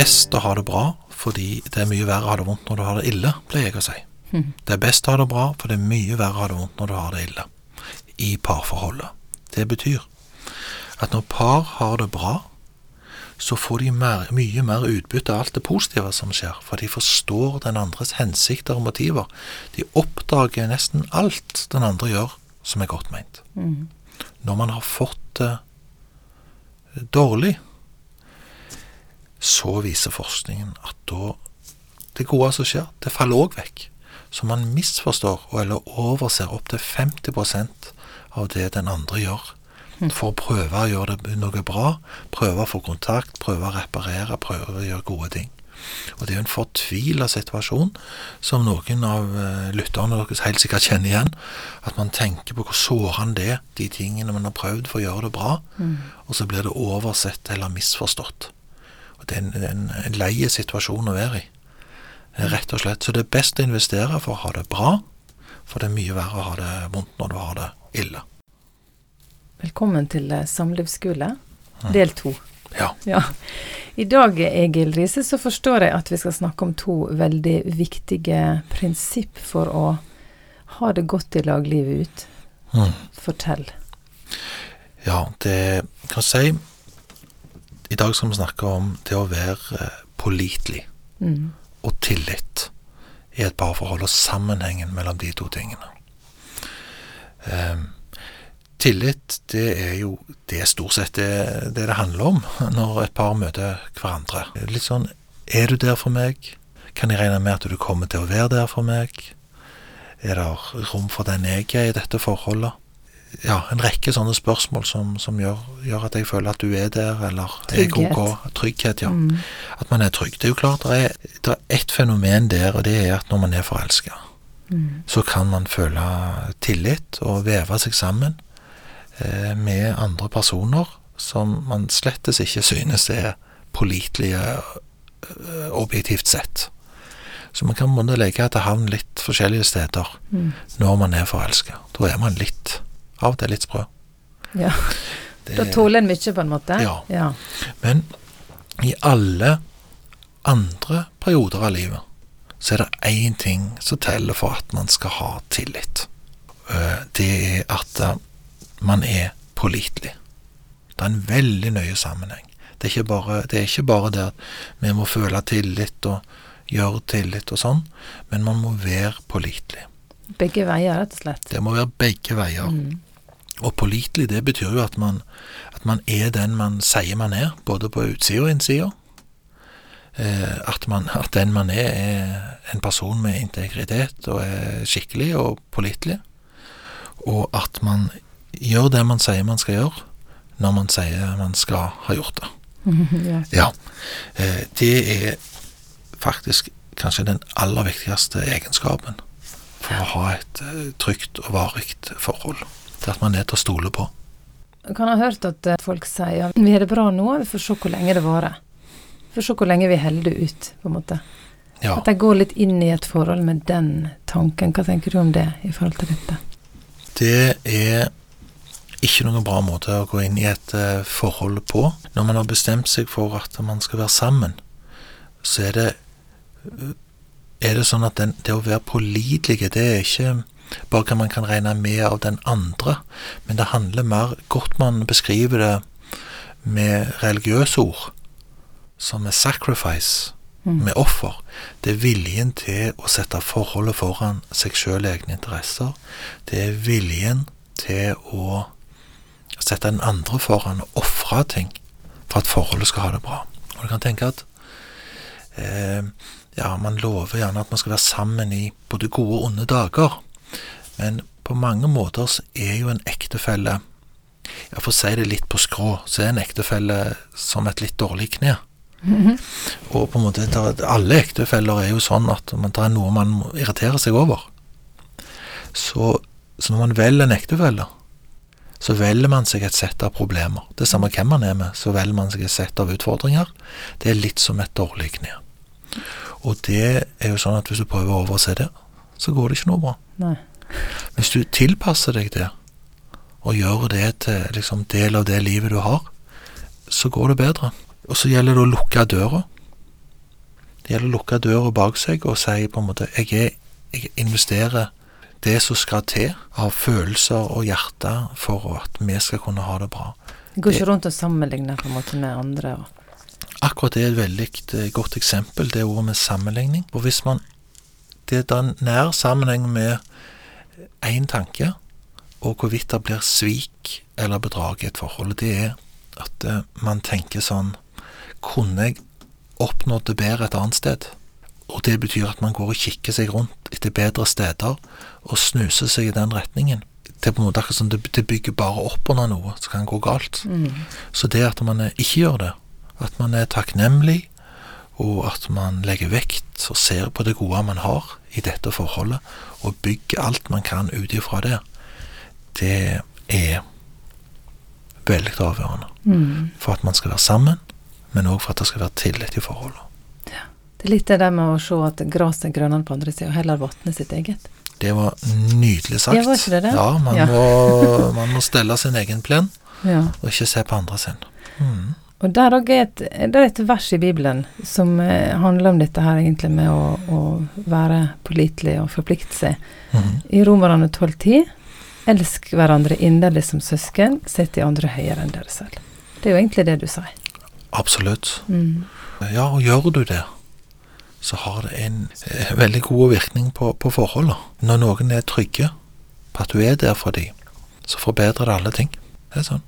best å ha det bra fordi det er mye verre å ha det vondt når du har det ille, pleier jeg å si. Mm. Det er best å ha det bra, for det er mye verre å ha det vondt når du har det ille. I parforholdet. Det betyr at når par har det bra, så får de mer, mye mer utbytte av alt det positive som skjer, for de forstår den andres hensikter og motiver. De oppdager nesten alt den andre gjør som er godt meint. Mm. Når man har fått det dårlig, så viser forskningen at da det gode som skjer, det faller òg vekk. Så man misforstår eller overser opptil 50% av det den andre gjør. For å prøve å gjøre det noe bra, prøve å få kontakt, prøve å reparere, prøve å gjøre gode ting. Og det er jo en fortvila situasjon som noen av eh, lytterne deres helt sikkert kjenner igjen. At man tenker på hvor sårende det er, de tingene man har prøvd for å gjøre det bra, og så blir det oversett eller misforstått. Og det er en, en, en leie situasjon å være i. Rett og slett. Så det er best å investere for å ha det bra, for det er mye verre å ha det vondt når du har det ille. Velkommen til eh, Samlivsskole, del to. Ja. Ja. I dag, Egil Riise, så forstår jeg at vi skal snakke om to veldig viktige prinsipp for å ha det godt i lag livet ut. Mm. Fortell. Ja, det kan jeg si I dag skal vi snakke om det å være eh, pålitelig Mm. og tillit i et parforhold, og sammenhengen mellom de to tingene. Um, tillit, det er jo det er stort sett det, det det handler om når et par møter hverandre. Litt sånn Er du der for meg? Kan jeg regne med at du kommer til å være der for meg? Er det rom for den jeg er i dette forholdet? Ja, en rekke sånne spørsmål som, som gjør, gjør at jeg føler at du er der, eller er Trygghet. ok. Trygghet, ja. Mm. At man er trygg. Det er jo klart, det er, det er ett fenomen der, og det er at når man er forelska, Mm. så kan man føle tillit og veve seg sammen eh, med andre personer som man slettes ikke synes er pålitelige eh, objektivt sett. Så man kan på legge til havn litt forskjellige steder Mm. når man er forelska. Da er man litt, av og til litt sprø. Ja. Det- Da tåler en mye, på en måte? Ja. ja. Men i alle andre perioder av livet så er det én ting som teller for at man skal ha tillit. Eh, Det er at eh, man er pålitelig. Det er en veldig nøye sammenheng. Det er, ikke bare, det er ikke bare det at vi må føle tillit og gjøre tillit og sånn, men man må være pålitelig. Begge veier, rett og slett. Det må være begge veier. Mm. Og pålitelig, det betyr jo at man, at man er den man sier man er, både på utsida og innsida. Eh, at, man, at den man er, er en person med integritet og er skikkelig og pålitelig. Og at man gjør det man sier man skal gjøre, når man sier man skal ha gjort det. ja. Ja. Eh, det er faktisk kanskje den aller viktigste egenskapen for å ha et eh, trygt og varig forhold. Er at man er til å stole på. Jeg kan ha hørt at eh, folk sier vi har det bra nå, vi får se hvor lenge det varer. Vi får se hvor lenge vi holder det ut, på en måte. Ja. At de går litt inn i et forhold med den tanken. Hva tenker du om det i forhold til dette? Det er ikke noen bra måte å gå inn i et eh, forhold på. Når man har bestemt seg for at man skal være sammen, så er det er det sånn at den, det å være pålitelig, det er ikke bare hva man kan regne med av den andre, men det handler mer Godt man beskriver det med religiøse ord, som er sacrifice, Mm. med offer. Det er viljen til å sette forholdet foran seg sjøl egne interesser. Det er viljen til å sette den andre foran og ofre ting for at forholdet skal ha det bra. Og du kan tenke at eh, ja, man lover gjerne at man skal være sammen i både gode og onde dager, men på mange måter så er jo en ektefelle ja, For å si det litt på skrå, så er en ektefelle som et litt dårlig kne. Og på en måte, alle ektefeller er jo sånn at man, det er noe man irriterer seg over. Så, så når man velger en ektefelle, så velger man seg et sett av problemer. Det samme hvem man er med, så velger man seg et sett av utfordringer. Det er litt som et dårlig kne. Og det er jo sånn at hvis du prøver å overse det, så går det ikke noe bra. Nei. Hvis du tilpasser deg det, og gjør det til liksom del av det livet du har, så går det bedre. Og så gjelder det å lukke døra. Det gjelder å lukke døra bak seg og si på en måte jeg, er, jeg investerer det som skal til av følelser og hjerte for at vi skal kunne ha det bra. Det går ikke rundt og sammenligner på en måte med andre. Og. Akkurat det er et veldig eh, godt eksempel, det ordet med sammenligning. Og hvis man Det er en nær sammenheng med én tanke, og hvorvidt det blir svik eller bedrag i et forhold. Det er at eh, man tenker sånn Kunne jeg oppnådd det bedre et annet sted? Og det betyr at man går og kikker seg rundt etter bedre steder og snuser seg i den retningen. Det er på en måte akkurat som det, det bygger bare opp under noe som kan gå galt. Mm. Så det at man eh, ikke gjør det, at man er takknemlig, og at man legger vekt og ser på det gode man har i dette forholdet, og bygger alt man kan ut ifra det, det er veldig avgjørende. Mm. For at man skal være sammen, men òg for at det skal være tillit i forholdet. Det er litt det der med å se at gresset er grønnere på andre sida, og heller vatne sitt eget. Det var nydelig sagt. Ja, var ikke det det? Ja, man, Ja. Må, man må stelle sin egen plen, Ja. og ikke se på andre sin. Mm. Og der òg er et, det er et vers i Bibelen som eh, handler om dette her egentlig med å, å være pålitelig og forplikte seg. Mhm. I Romerne 12,10.: Elsk hverandre inderlig som søsken, sett de andre høyere enn dere selv. Det er jo egentlig det du sier. Absolutt. Mm. Ja, og gjør du det, så har det en eh, veldig god virkning på, på forholdene. Når noen er trygge på at du er der for dem, så forbedrer det alle ting. Det er sånn.